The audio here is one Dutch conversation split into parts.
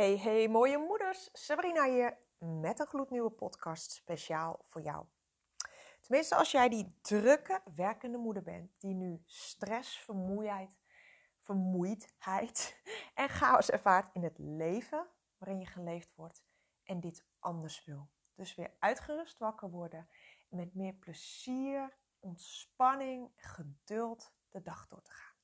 Hey, hey, mooie moeders. Sabrina hier met een gloednieuwe podcast speciaal voor jou. Tenminste, als jij die drukke, werkende moeder bent, die nu stress, vermoeidheid, vermoeidheid en chaos ervaart in het leven waarin je geleefd wordt en dit anders wil. Dus weer uitgerust wakker worden en met meer plezier, ontspanning, geduld de dag door te gaan.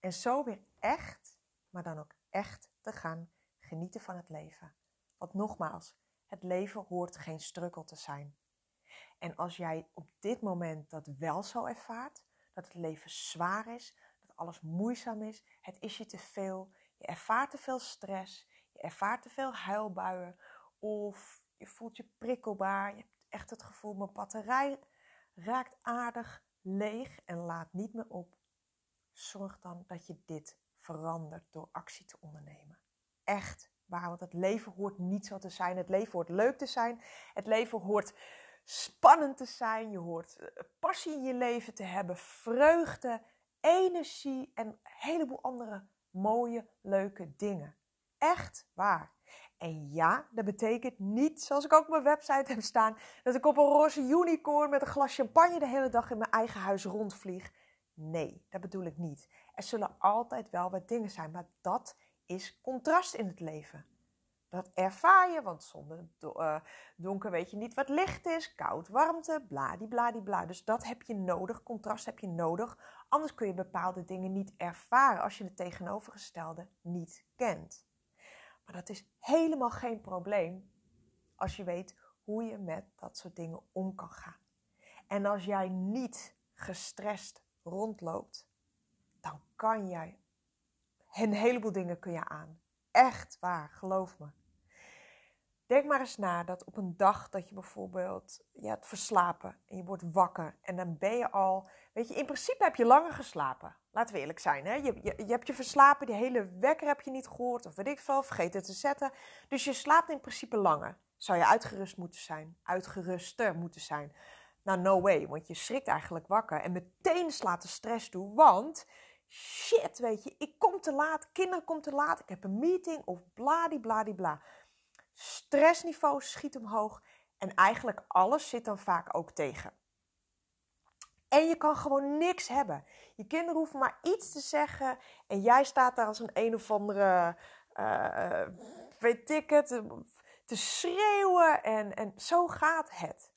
En zo weer echt, maar dan ook echt te gaan genieten van het leven. Want nogmaals, het leven hoort geen strukkel te zijn. En als jij op dit moment dat wel zo ervaart, dat het leven zwaar is, dat alles moeizaam is, het is je te veel, je ervaart te veel stress, je ervaart te veel huilbuien of je voelt je prikkelbaar, je hebt echt het gevoel mijn batterij raakt aardig leeg en laat niet meer op. Zorg dan dat je dit verandert door actie te ondernemen echt waar. Want het leven hoort niet zo te zijn. Het leven hoort leuk te zijn. Het leven hoort spannend te zijn. Je hoort eh, passie in je leven te hebben. Vreugde, energie en een heleboel andere mooie, leuke dingen. Echt waar. En ja, dat betekent niet, zoals ik ook op mijn website heb staan, dat ik op een roze unicorn met een glas champagne de hele dag in mijn eigen huis rondvlieg. Nee, dat bedoel ik niet. Er zullen altijd wel wat dingen zijn, maar dat is contrast in het leven. Dat ervaar je, want zonder uh, donker weet je niet wat licht is, koud, warmte, bladibladibla. Dus dat heb je nodig, contrast heb je nodig. Anders kun je bepaalde dingen niet ervaren als je het tegenovergestelde niet kent. Maar dat is helemaal geen probleem als je weet hoe je met dat soort dingen om kan gaan. En als jij niet gestrest rondloopt, dan kan jij een heleboel dingen kun je aan. Echt waar, geloof me. Denk maar eens na dat op een dag dat je bijvoorbeeld je hebt verslapen en je wordt wakker en dan ben je al, weet je, in principe heb je langer geslapen. Laten we eerlijk zijn, hè? Je, je, hebt je verslapen, die hele wekker heb je niet gehoord of weet ik veel, vergeten te zetten. Dus je slaapt in principe langer. Zou je uitgerust moeten zijn, uitgeruster moeten zijn. Nou, no way, want je schrikt eigenlijk wakker en meteen slaat de stress toe, want shit, weet je, ik kom te laat, kinderen komen te laat, ik heb een meeting of bladibladibla. Stressniveau schiet omhoog en eigenlijk alles zit dan vaak ook tegen. En je kan gewoon niks hebben. Je kinderen hoeven maar iets te zeggen en jij staat daar als een een of andere, uh, weet ik het, te schreeuwen en, en zo gaat het.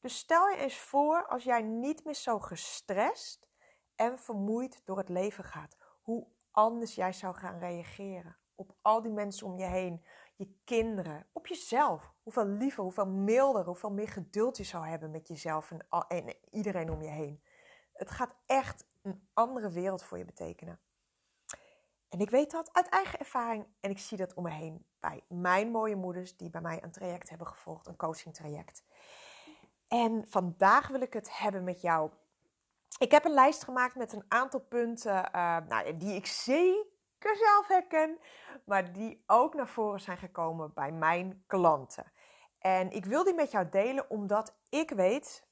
Dus stel je eens voor als jij niet meer zo gestrest en vermoeid door het leven gaat. Hoe anders jij zou gaan reageren op al die mensen om je heen, je kinderen, op jezelf. Hoeveel liever, hoeveel milder, hoeveel meer geduld je zou hebben met jezelf en, en iedereen om je heen. Het gaat echt een andere wereld voor je betekenen. En ik weet dat uit eigen ervaring en ik zie dat om me heen bij mijn mooie moeders die bij mij een traject hebben gevolgd, een coaching traject. En vandaag wil ik het hebben met jou ik heb een lijst gemaakt met een aantal punten uh, nou, die ik zeker zelf herken, maar die ook naar voren zijn gekomen bij mijn klanten. En ik wil die met jou delen omdat ik weet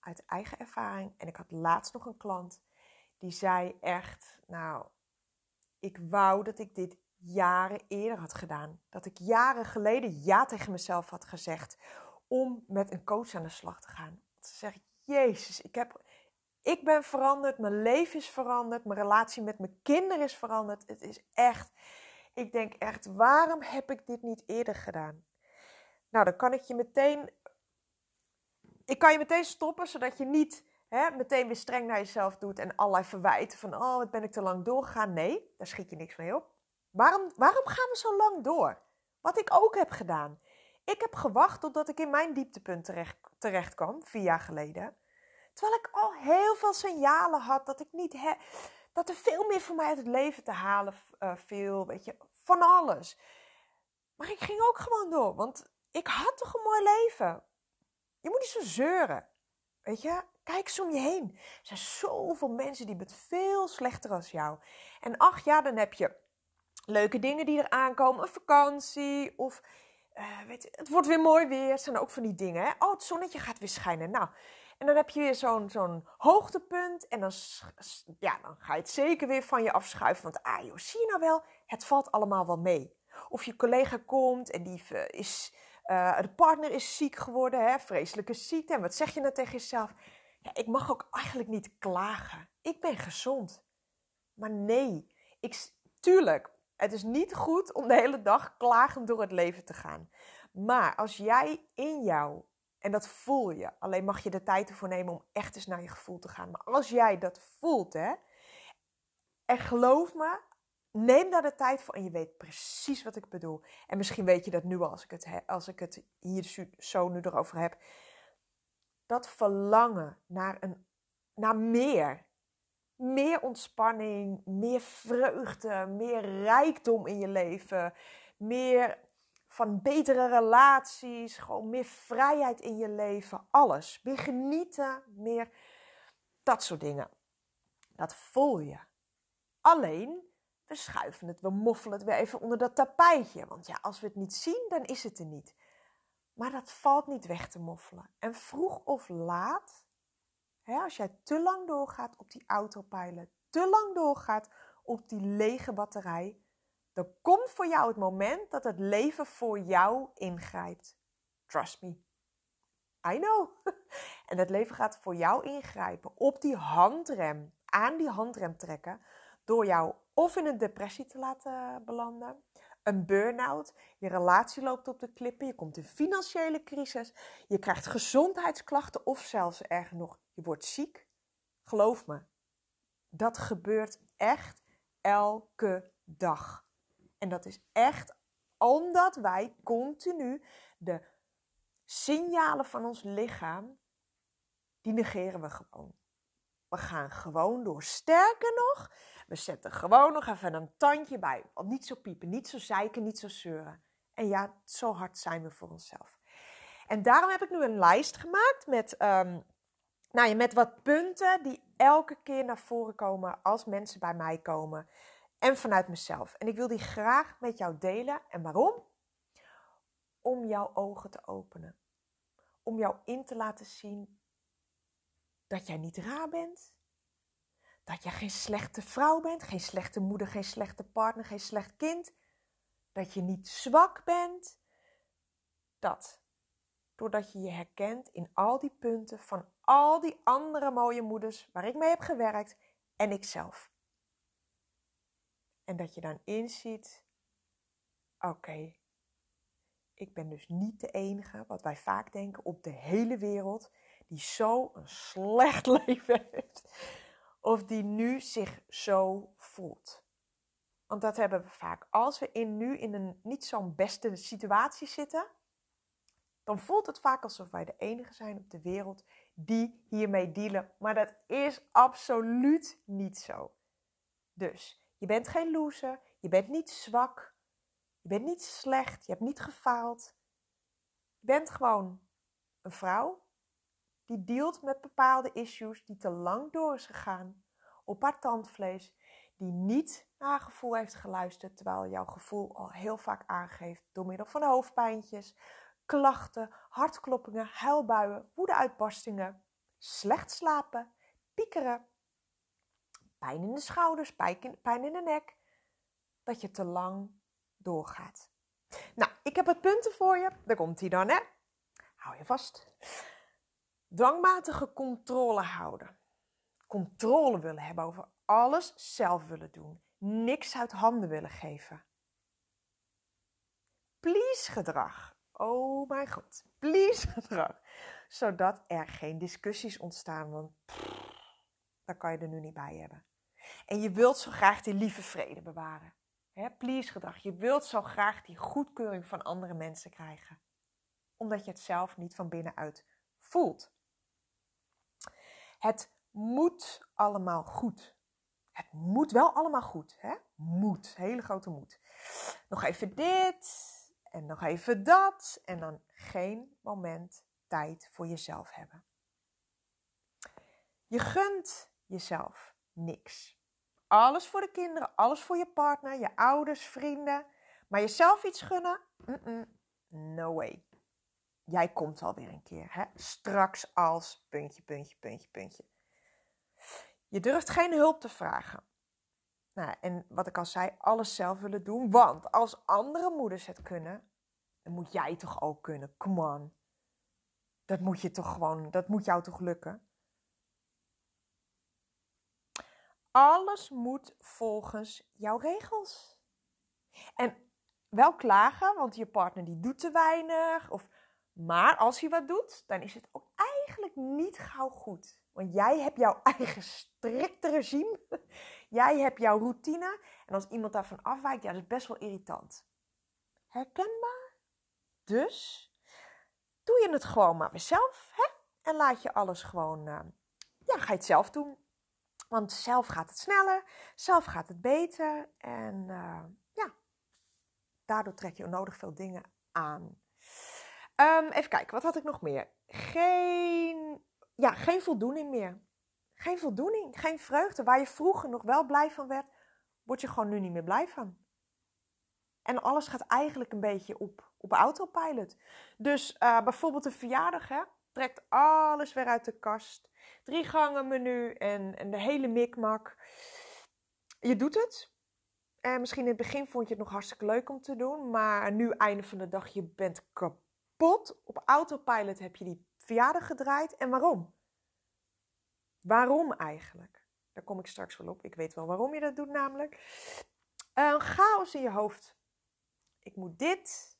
uit eigen ervaring, en ik had laatst nog een klant die zei echt, nou, ik wou dat ik dit jaren eerder had gedaan. Dat ik jaren geleden ja tegen mezelf had gezegd om met een coach aan de slag te gaan. Ze zegt, Jezus, ik heb ik ben veranderd, mijn leven is veranderd, mijn relatie met mijn kinderen is veranderd. Het is echt, ik denk echt, waarom heb ik dit niet eerder gedaan? Nou, dan kan ik je meteen, ik kan je meteen stoppen, zodat je niet hè, meteen weer streng naar jezelf doet en allerlei verwijten van, oh, wat ben ik te lang doorgegaan? Nee, daar schiet je niks mee op. Waarom, waarom gaan we zo lang door? Wat ik ook heb gedaan. Ik heb gewacht totdat ik in mijn dieptepunt terecht, terecht kwam, vier jaar geleden. Terwijl ik al heel veel signalen had dat ik niet dat er veel meer voor mij uit het leven te halen uh, viel, weet je, van alles. Maar ik ging ook gewoon door, want ik had toch een mooi leven. Je moet niet zo zeuren, weet je. Kijk eens om je heen. Er zijn zoveel mensen die het veel slechter als jou. En ach ja, dan heb je leuke dingen die er aankomen, een vakantie of uh, weet je, het wordt weer mooi weer. Het zijn ook van die dingen. Hè? Oh, het zonnetje gaat weer schijnen. Nou, en dan heb je weer zo'n zo'n hoogtepunt. En dan, ja, dan ga je het zeker weer van je afschuiven. Want ah joh, zie je nou wel, het valt allemaal wel mee. Of je collega komt en die is, uh, de partner is ziek geworden, hè, vreselijke ziekte. En wat zeg je dan tegen jezelf? Ja, ik mag ook eigenlijk niet klagen. Ik ben gezond. Maar nee, ik, tuurlijk, het is niet goed om de hele dag klagend door het leven te gaan. Maar als jij in jou, en dat voel je, alleen mag je de tijd ervoor nemen om echt eens naar je gevoel te gaan. Maar als jij dat voelt, hè, en geloof me, neem daar de tijd voor en je weet precies wat ik bedoel. En misschien weet je dat nu al als ik het, als ik het hier zo nu erover heb. Dat verlangen naar, een, naar meer. Meer ontspanning, meer vreugde, meer rijkdom in je leven. Meer van betere relaties, gewoon meer vrijheid in je leven. Alles. Meer genieten, meer dat soort dingen. Dat voel je. Alleen, we schuiven het, we moffelen het weer even onder dat tapijtje. Want ja, als we het niet zien, dan is het er niet. Maar dat valt niet weg te moffelen. En vroeg of laat, hè, als jij te lang doorgaat op die autopilot, te lang doorgaat op die lege batterij, dan komt voor jou het moment dat het leven voor jou ingrijpt. Trust me. I know. En het leven gaat voor jou ingrijpen. Op die handrem, aan die handrem trekken, door jou of in een depressie te laten belanden, een burn-out, je relatie loopt op de klippen, je komt in financiële crisis, je krijgt gezondheidsklachten of zelfs erger nog, je wordt ziek. Geloof me, dat gebeurt echt elke dag. En dat is echt omdat wij continu de signalen van ons lichaam, die negeren we gewoon. We gaan gewoon door. Sterker nog, we zetten gewoon nog even een tandje bij. Want niet zo piepen, niet zo zeiken, niet zo zeuren. En ja, zo hard zijn we voor onszelf. En daarom heb ik nu een lijst gemaakt met, um, nou ja, met wat punten die elke keer naar voren komen als mensen bij mij komen. En vanuit mezelf. En ik wil die graag met jou delen. En waarom? Om jouw ogen te openen. Om jou in te laten zien dat jij niet raar bent. Dat je geen slechte vrouw bent, geen slechte moeder, geen slechte partner, geen slecht kind. Dat je niet zwak bent. Dat. Doordat je je herkent in al die punten van al die andere mooie moeders waar ik mee heb gewerkt en ikzelf. En dat je dan inziet: oké, ik ben dus niet de enige, wat wij vaak denken, op de hele wereld die zo een slecht leven heeft of die nu zich zo voelt. Want dat hebben we vaak. Als we in, nu in een niet zo'n beste situatie zitten, dan voelt het vaak alsof wij de enige zijn op de wereld die hiermee dealen. Maar dat is absoluut niet zo. Dus je bent geen loser, je bent niet zwak, je bent niet slecht, je hebt niet gefaald. Je bent gewoon een vrouw die dealt met bepaalde issues die te lang door is gegaan op haar tandvlees, die niet naar haar gevoel heeft geluisterd, terwijl jouw gevoel al heel vaak aangeeft door middel van hoofdpijntjes, klachten, hartkloppingen, huilbuien, woedeuitbarstingen, slecht slapen, piekeren, pijn in de schouders, pijn in de nek, dat je te lang doorgaat. Nou, ik heb het punten voor je. Daar komt hij dan, hè? Hou je vast. Dwangmatige controle houden. Controle willen hebben over alles zelf willen doen. Niks uit handen willen geven. Please gedrag. Oh mijn god. Please gedrag. Zodat er geen discussies ontstaan. Want daar kan je er nu niet bij hebben. En je wilt zo graag die lieve vrede bewaren. He, please gedrag. Je wilt zo graag die goedkeuring van andere mensen krijgen. Omdat je het zelf niet van binnenuit voelt. Het moet allemaal goed. Het moet wel allemaal goed. Hè? Moet, hele grote moed. Nog even dit en nog even dat. En dan geen moment tijd voor jezelf hebben. Je gunt jezelf niks. Alles voor de kinderen, alles voor je partner, je ouders, vrienden. Maar jezelf iets gunnen? no way. Jij komt alweer een keer. Hè? Straks als puntje, puntje, puntje, puntje. Je durft geen hulp te vragen. Nou, en wat ik al zei, alles zelf willen doen. Want als andere moeders het kunnen, dan moet jij toch ook kunnen. Come on. Dat moet je toch gewoon, dat moet jou toch lukken? Alles moet volgens jouw regels. En wel klagen, want je partner die doet te weinig. Of, maar als hij wat doet, dan is het ook eigenlijk niet gauw goed. Want jij hebt jouw eigen strikte regime. Jij hebt jouw routine. En als iemand daarvan afwijkt, ja, dat is best wel irritant. Herkenbaar? Dus doe je het gewoon maar zelf. Hè? En laat je alles gewoon, uh, ja, ga je het zelf doen. Want zelf gaat het sneller, zelf gaat het beter. En uh, ja, daardoor trek je onnodig veel dingen aan. Um, even kijken, wat had ik nog meer? Geen, ja, geen voldoening meer. Geen voldoening, geen vreugde. Waar je vroeger nog wel blij van werd, word je gewoon nu niet meer blij van. En alles gaat eigenlijk een beetje op, op autopilot. Dus uh, bijvoorbeeld een verjaardag, hè, trekt alles weer uit de kast. Drie gangen menu en, de hele mikmak. Je doet het. En misschien in het begin vond je het nog hartstikke leuk om te doen. Maar nu, einde van de dag, je bent kapot. Op autopilot heb je die verjaardag gedraaid. En waarom? Waarom eigenlijk? Daar kom ik straks wel op. Ik weet wel waarom je dat doet namelijk. Een chaos in je hoofd. Ik moet dit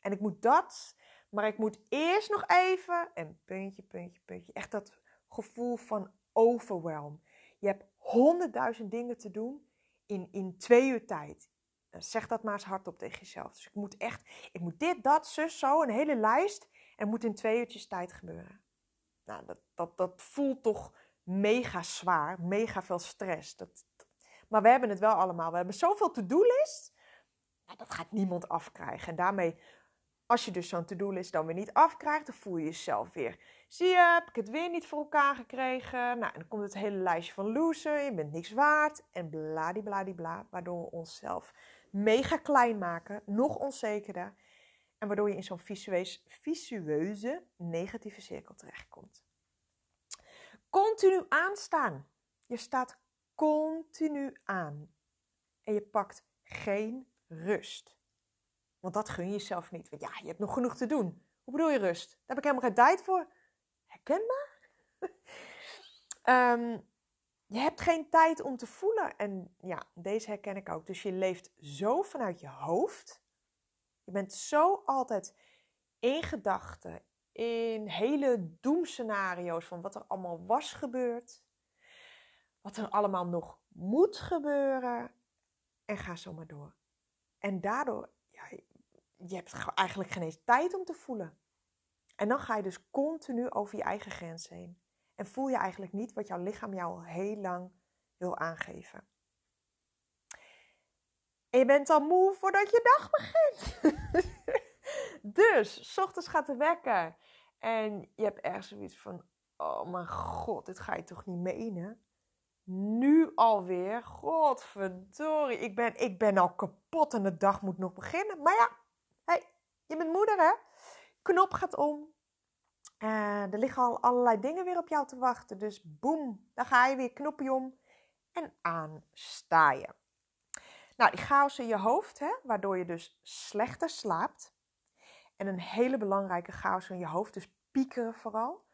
en ik moet dat. Maar ik moet eerst nog even en puntje, puntje, puntje. Echt dat gevoel van overwhelm. Je hebt honderdduizend dingen te doen in, in twee uur tijd. Zeg dat maar eens hardop tegen jezelf. Dus ik moet echt, ik moet dit, dat, zus, zo, een hele lijst. En moet in twee uurtjes tijd gebeuren. Nou, dat, dat, dat voelt toch mega zwaar, mega veel stress. Dat, maar we hebben het wel allemaal. We hebben zoveel to-do-list. Nou, dat gaat niemand afkrijgen. En daarmee, als je dus zo'n to-do-list dan weer niet afkrijgt, dan voel je jezelf weer. Zie je, heb ik het weer niet voor elkaar gekregen? Nou, en dan komt het hele lijstje van loser. Je bent niks waard. En bladibladibla. Waardoor we onszelf mega klein maken. Nog onzekerder. En waardoor je in zo'n visueuze negatieve cirkel terechtkomt. Continu aanstaan. Je staat continu aan. En je pakt geen rust. Want dat gun je jezelf niet. Want ja, je hebt nog genoeg te doen. Hoe bedoel je rust? Daar heb ik helemaal geen tijd voor. Herkenbaar? um, je hebt geen tijd om te voelen. En ja, deze herken ik ook. Dus je leeft zo vanuit je hoofd. Je bent zo altijd in gedachten, in hele doemscenario's van wat er allemaal was gebeurd. Wat er allemaal nog moet gebeuren. En ga zo maar door. En daardoor, je hebt eigenlijk geen eens tijd om te voelen. En dan ga je dus continu over je eigen grens heen. En voel je eigenlijk niet wat jouw lichaam jou al heel lang wil aangeven. En je bent al moe voordat je dag begint. dus, s ochtends gaat de wekker. En je hebt ergens zoiets van: Oh mijn god, dit ga je toch niet menen? Nu alweer? Godverdorie, ik ben, ik ben al kapot en de dag moet nog beginnen. Maar ja, je bent moeder? Knop gaat om. Uh, er liggen al allerlei dingen weer op jou te wachten. Dus boem, dan ga je weer knopje om en aan sta je. Nou, die chaos in je hoofd, hè, waardoor je dus slechter slaapt. En een hele belangrijke chaos in je hoofd, dus piekeren vooral.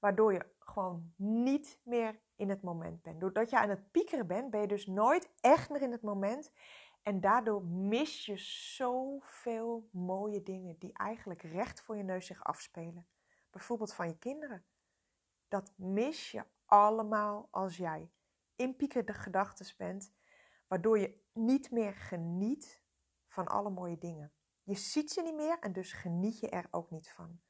Waardoor je gewoon niet meer in het moment bent. Doordat je aan het piekeren bent, ben je dus nooit echt meer in het moment. En daardoor mis je zoveel mooie dingen die eigenlijk recht voor je neus zich afspelen. Bijvoorbeeld van je kinderen. Dat mis je allemaal als jij in piekerde gedachten bent, waardoor je niet meer geniet van alle mooie dingen. Je ziet ze niet meer en dus geniet je er ook niet van.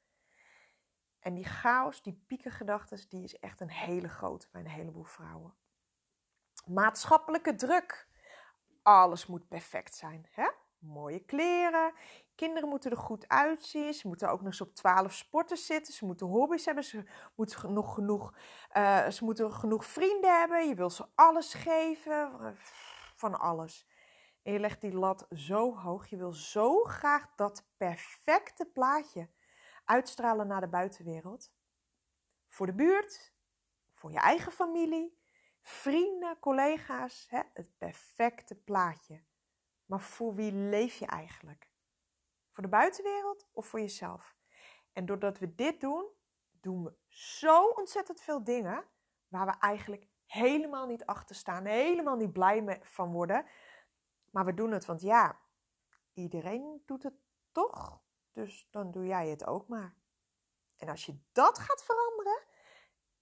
En die chaos, die piekergedachten, die is echt een hele grote bij een heleboel vrouwen. Maatschappelijke druk. Alles moet perfect zijn. Hè? Mooie kleren. Kinderen moeten er goed uitzien. Ze moeten ook nog eens op 12 sporten zitten. Ze moeten hobby's hebben. Ze moeten nog genoeg, uh, ze moeten genoeg vrienden hebben. Je wil ze alles geven. Van alles. En je legt die lat zo hoog. Je wil zo graag dat perfecte plaatje uitstralen naar de buitenwereld. Voor de buurt, voor je eigen familie, vrienden, collega's, hè, het perfecte plaatje. Maar voor wie leef je eigenlijk? Voor de buitenwereld of voor jezelf? En doordat we dit doen, doen we zo ontzettend veel dingen waar we eigenlijk helemaal niet achter staan, helemaal niet blij van worden. Maar we doen het, want ja, iedereen doet het toch, dus dan doe jij het ook maar. En als je dat gaat veranderen,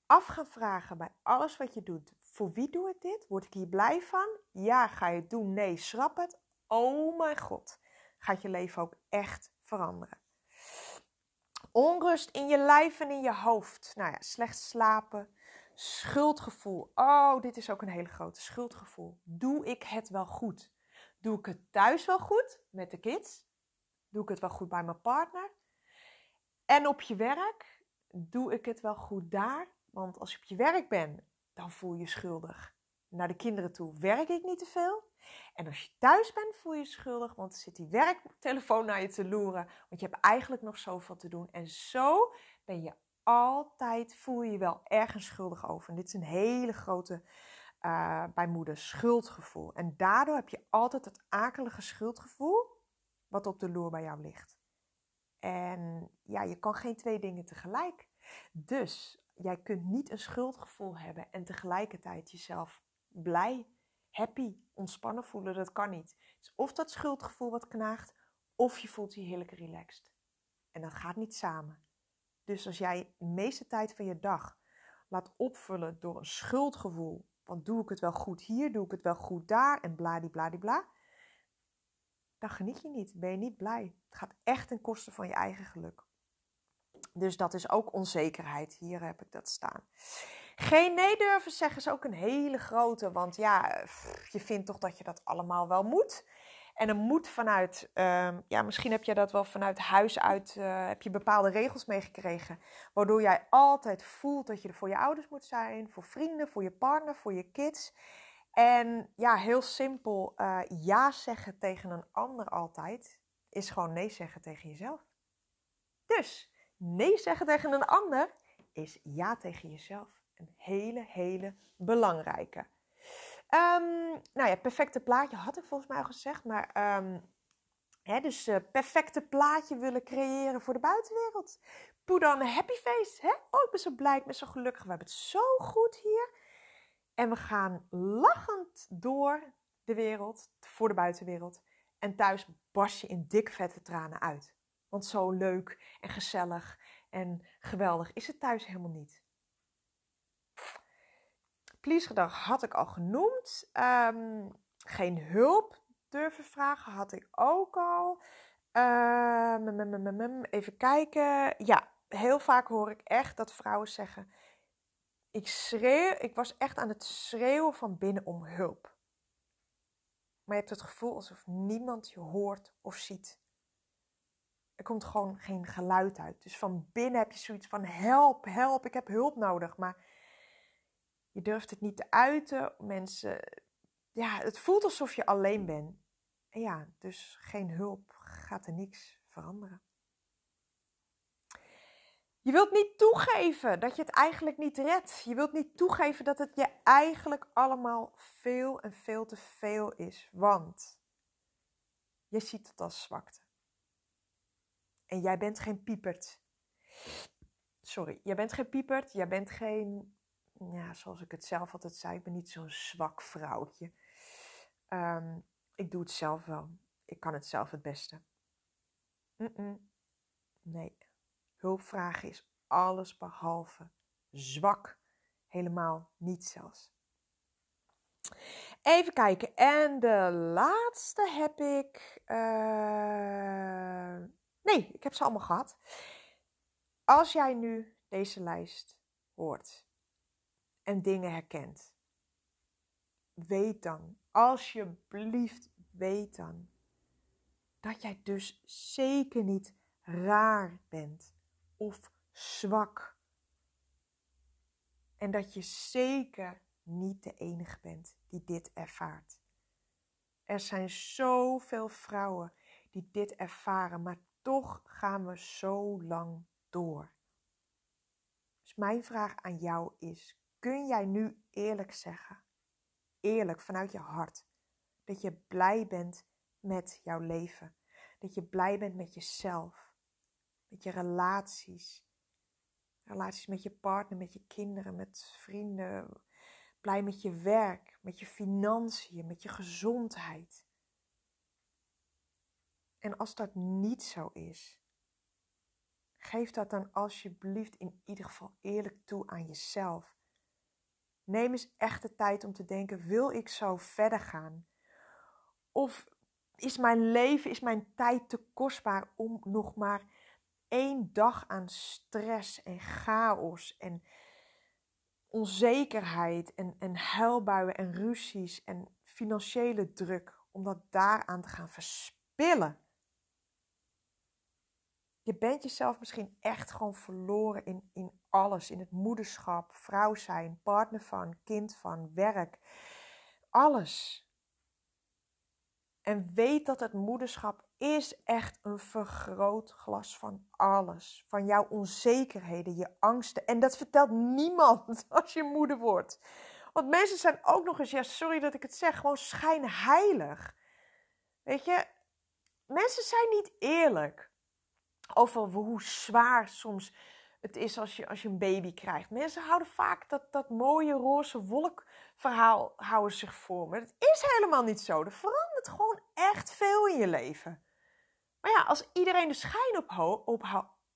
af gaan vragen bij alles wat je doet. Voor wie doe ik dit? Word ik hier blij van? Ja, ga je het doen? Nee, schrap het. Oh mijn god, gaat je leven ook echt veranderen. Onrust in je lijf en in je hoofd. Nou ja, slecht slapen, schuldgevoel. Oh, dit is ook een hele grote schuldgevoel. Doe ik het wel goed? Doe ik het thuis wel goed met de kids? Doe ik het wel goed bij mijn partner? En op je werk? Doe ik het wel goed daar? Want als je op je werk bent, dan voel je schuldig. Naar de kinderen toe werk ik niet te veel. En als je thuis bent, voel je schuldig, want zit die werktelefoon naar je te loeren. Want je hebt eigenlijk nog zoveel te doen. En zo ben je altijd, voel je je wel ergens schuldig over. En dit is een hele grote, uh, bij moeder, schuldgevoel. En daardoor heb je altijd dat akelige schuldgevoel wat op de loer bij jou ligt. En ja, je kan geen twee dingen tegelijk. Dus jij kunt niet een schuldgevoel hebben en tegelijkertijd jezelf blij, happy, ontspannen voelen. Dat kan niet. Dus of dat schuldgevoel wat knaagt, of je voelt je heerlijk relaxed. En dat gaat niet samen. Dus als jij de meeste tijd van je dag laat opvullen door een schuldgevoel, want doe ik het wel goed hier, doe ik het wel goed daar en bladibladibla, dan geniet je niet, ben je niet blij. Het gaat echt ten koste van je eigen geluk. Dus dat is ook onzekerheid. Hier heb ik dat staan. Geen nee durven zeggen is ook een hele grote. Want ja, je vindt toch dat je dat allemaal wel moet. En een moet vanuit, ehm, ja, misschien heb je dat wel vanuit huis uit, uh, heb je bepaalde regels meegekregen. Waardoor jij altijd voelt dat je er voor je ouders moet zijn, voor vrienden, voor je partner, voor je kids. En ja, heel simpel, uh, ja zeggen tegen een ander altijd, is gewoon nee zeggen tegen jezelf. Dus nee zeggen tegen een ander is ja tegen jezelf. Een hele, hele belangrijke. Um, nou ja, perfecte plaatje had ik volgens mij al gezegd. Maar hè, dus uh, perfecte plaatje willen creëren voor de buitenwereld. Put on happy face. Hè? Oh, ik ben zo blij, ik ben zo gelukkig. We hebben het zo goed hier. En we gaan lachend door de wereld, voor de buitenwereld. En thuis barst je in dik vette tranen uit. Want zo leuk en gezellig en geweldig is het thuis helemaal niet. Please-gedrag had ik al genoemd. Um, geen hulp durven vragen had ik ook al. Um, even kijken. Ja, heel vaak hoor ik echt dat vrouwen zeggen: ik schreeuw, ik was echt aan het schreeuwen van binnen om hulp. Maar je hebt het gevoel alsof niemand je hoort of ziet. Er komt gewoon geen geluid uit. Dus van binnen heb je zoiets van help, help, ik heb hulp nodig. Maar je durft het niet te uiten. Mensen, ja, het voelt alsof je alleen bent. En ja, dus geen hulp gaat er niks veranderen. Je wilt niet toegeven dat je het eigenlijk niet redt. Je wilt niet toegeven dat het je eigenlijk allemaal veel en veel te veel is. Want je ziet het als zwakte. En jij bent geen piepert. Sorry, jij bent geen piepert. Jij bent geen, ja, zoals ik het zelf altijd zei, ik ben niet zo'n zwak vrouwtje. Um, ik doe het zelf wel. Ik kan het zelf het beste. Nee. Hulpvragen is alles behalve zwak. Helemaal niet zelfs. Even kijken. En de laatste heb ik. Uh... Nee, ik heb ze allemaal gehad. Als jij nu deze lijst hoort en dingen herkent, weet dan, alsjeblieft, weet dan dat jij dus zeker niet raar bent of zwak. En dat je zeker niet de enige bent die dit ervaart. Er zijn zoveel vrouwen die dit ervaren, maar toch gaan we zo lang door. Dus mijn vraag aan jou is: kun jij nu eerlijk zeggen, eerlijk vanuit je hart, dat je blij bent met jouw leven? Dat je blij bent met jezelf, met je relaties, relaties met je partner, met je kinderen, met vrienden, blij met je werk, met je financiën, met je gezondheid. En als dat niet zo is, geef dat dan alsjeblieft in ieder geval eerlijk toe aan jezelf. Neem eens echt de tijd om te denken: wil ik zo verder gaan? Of is mijn leven, is mijn tijd te kostbaar om nog maar één dag aan stress en chaos en onzekerheid en, en huilbuien en ruzies en financiële druk, om dat daaraan te gaan verspillen? Je bent jezelf misschien echt gewoon verloren in, in alles. In het moederschap, vrouw zijn, partner van, kind van, werk. Alles. En weet dat het moederschap is echt een vergrootglas van alles. Van jouw onzekerheden, je angsten. En dat vertelt niemand als je moeder wordt. Want mensen zijn ook nog eens, ja sorry dat ik het zeg, gewoon schijnheilig. Weet je, mensen zijn niet eerlijk over hoe zwaar soms het is als je, als je een baby krijgt. Mensen houden vaak dat, dat mooie roze wolkverhaal houden zich voor. Maar het is helemaal niet zo. Er verandert gewoon echt veel in je leven. Maar ja, als iedereen de schijn op, op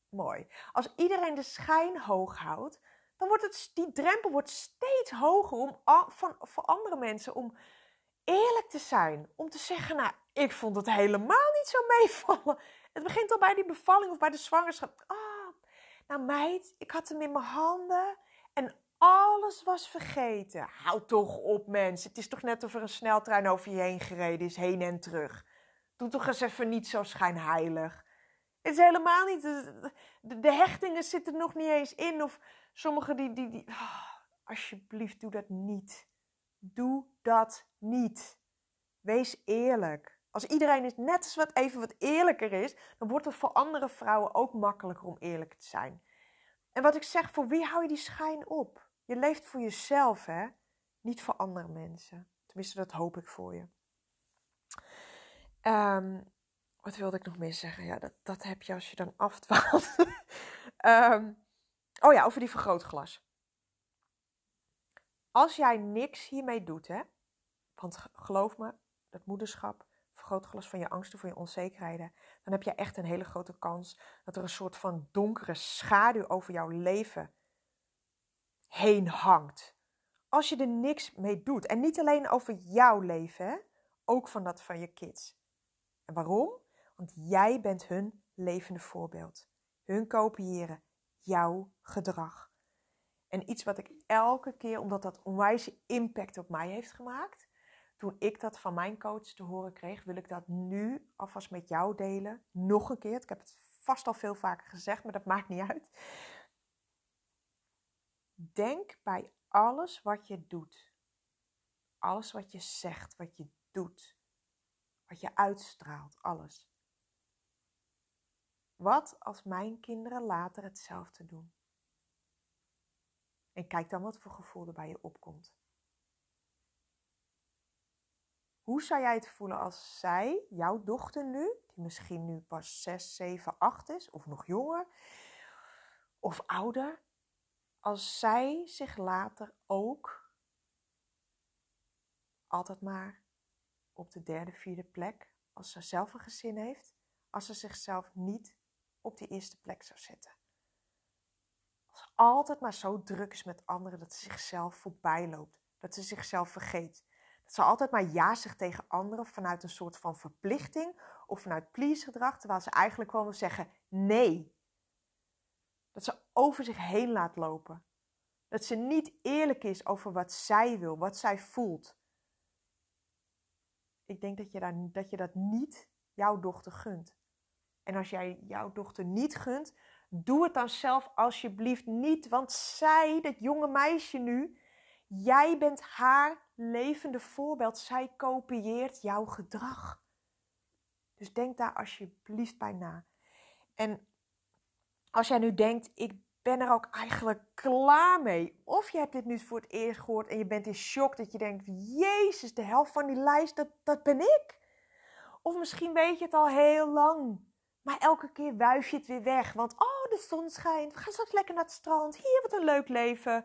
mooi. Als iedereen de schijn hoog houdt, dan wordt het, die drempel wordt steeds hoger om, van, voor andere mensen om eerlijk te zijn. Om te zeggen, nou, ik vond het helemaal niet zo meevallen. Het begint al bij die bevalling of bij de zwangerschap. Ah, nou meid, ik had hem in mijn handen en alles was vergeten. Houd toch op mensen, het is toch net of er een sneltrein over je heen gereden is, heen en terug. Doe toch eens even niet zo schijnheilig. Het is helemaal niet, de, hechtingen zitten nog niet eens in. Of sommige die, die, die oh, alsjeblieft doe dat niet. Doe dat niet. Wees eerlijk. Als iedereen is net eens wat even wat eerlijker is, dan wordt het voor andere vrouwen ook makkelijker om eerlijk te zijn. En wat ik zeg, voor wie hou je die schijn op? Je leeft voor jezelf, hè? Niet voor andere mensen. Tenminste, dat hoop ik voor je. Um, wat wilde ik nog meer zeggen? Ja, dat, dat heb je als je dan afdwaalt. um, oh ja, over die vergrootglas. Als jij niks hiermee doet, hè? Want geloof me, dat moederschap, vergrootglas van je angsten, van je onzekerheden, dan heb je echt een hele grote kans dat er een soort van donkere schaduw over jouw leven heen hangt. Als je er niks mee doet. En niet alleen over jouw leven, hè? ook van dat van je kids. En waarom? Want jij bent hun levende voorbeeld. Hun kopiëren jouw gedrag. En iets wat ik elke keer, omdat dat onwijze impact op mij heeft gemaakt, toen ik dat van mijn coach te horen kreeg, wil ik dat nu alvast met jou delen. Nog een keer. Ik heb het vast al veel vaker gezegd, maar dat maakt niet uit. Denk bij alles wat je doet, alles wat je zegt, wat je doet, wat je uitstraalt, alles. Wat als mijn kinderen later hetzelfde doen? En kijk dan wat voor gevoel er bij je opkomt. Hoe zou jij het voelen als zij, jouw dochter nu, die misschien nu pas 6, 7, 8 is, of nog jonger, of ouder, als zij zich later ook altijd maar op de derde, vierde plek, als ze zelf een gezin heeft, als ze zichzelf niet op die eerste plek zou zetten. Als ze altijd maar zo druk is met anderen dat ze zichzelf voorbij loopt, dat ze zichzelf vergeet. Dat ze altijd maar ja zegt tegen anderen vanuit een soort van verplichting of vanuit please gedrag, terwijl ze eigenlijk gewoon wil zeggen nee. Dat ze over zich heen laat lopen. Dat ze niet eerlijk is over wat zij wil, wat zij voelt. Ik denk dat je, daar, dat, je dat niet jouw dochter gunt. En als jij jouw dochter niet gunt, doe het dan zelf alsjeblieft niet. Want zij, dat jonge meisje nu, jij bent haar levende voorbeeld. Zij kopieert jouw gedrag. Dus denk daar alsjeblieft bij na. En als jij nu denkt, ik ben er ook eigenlijk klaar mee. Of je hebt dit nu voor het eerst gehoord en je bent in shock dat je denkt: Jezus, de helft van die lijst, dat, dat ben ik. Of misschien weet je het al heel lang. Maar elke keer wuif je het weer weg. Want oh, de zon schijnt. We gaan straks lekker naar het strand. Hier, wat een leuk leven.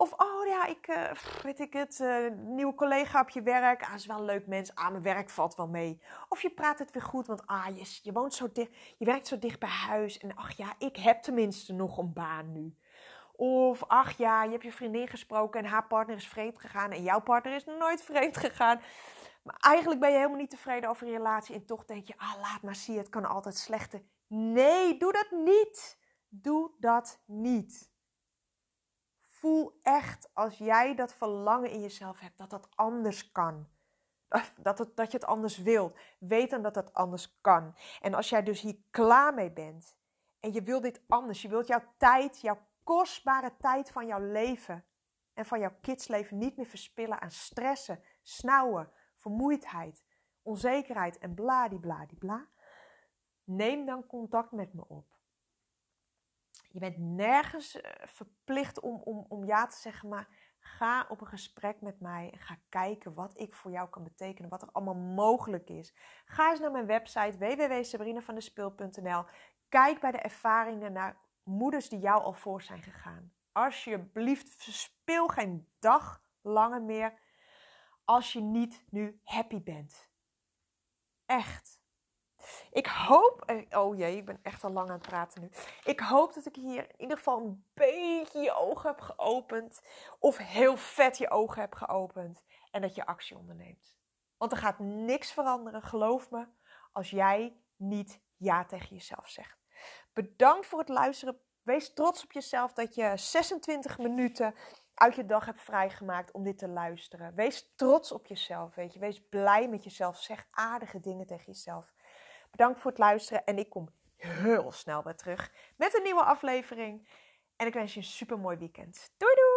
Of oh ja, ik uh, weet ik het, uh, nieuwe collega op je werk. Ah, is wel een leuk mens. Ah, mijn werk valt wel mee. Of je praat het weer goed, want ah, je, je woont zo dicht, je werkt zo dicht bij huis. En ach ja, ik heb tenminste nog een baan nu. Of ach ja, je hebt je vriendin gesproken en haar partner is vreemd gegaan en jouw partner is nooit vreemd gegaan. Maar eigenlijk ben je helemaal niet tevreden over je relatie en toch denk je, ah laat maar zie, het kan altijd slechter. Nee, doe dat niet. Doe dat niet. Voel echt als jij dat verlangen in jezelf hebt, dat dat anders kan. Dat, dat je het anders wilt. Weet dan dat het anders kan. En als jij dus hier klaar mee bent en je wilt dit anders, je wilt jouw tijd, jouw kostbare tijd van jouw leven en van jouw kidsleven niet meer verspillen aan stressen, snauwen, vermoeidheid, onzekerheid en bladibladibla, neem dan contact met me op. Je bent nergens eh, verplicht om, om, om ja te zeggen, maar ga op een gesprek met mij en ga kijken wat ik voor jou kan betekenen, wat er allemaal mogelijk is. Ga eens naar mijn website www.sabrinavandespeel.nl. Kijk bij de ervaringen naar moeders die jou al voor zijn gegaan. Alsjeblieft, verspil geen dag langer meer als je niet nu happy bent. Echt. Ik hoop, eh, oh jee, ik ben echt al lang aan het praten nu. Ik hoop dat ik hier in ieder geval een beetje je ogen heb geopend. Of heel vet je ogen heb geopend. En dat je actie onderneemt. Want er gaat niks veranderen, geloof me, als jij niet ja tegen jezelf zegt. Bedankt voor het luisteren. Wees trots op jezelf dat je 26 minuten uit je dag hebt vrijgemaakt om dit te luisteren. Wees trots op jezelf, weet je. Wees blij met jezelf. Zeg aardige dingen tegen jezelf. Bedankt voor het luisteren en ik kom heel snel weer terug met een nieuwe aflevering. En ik wens je een super mooi weekend. Doei doei!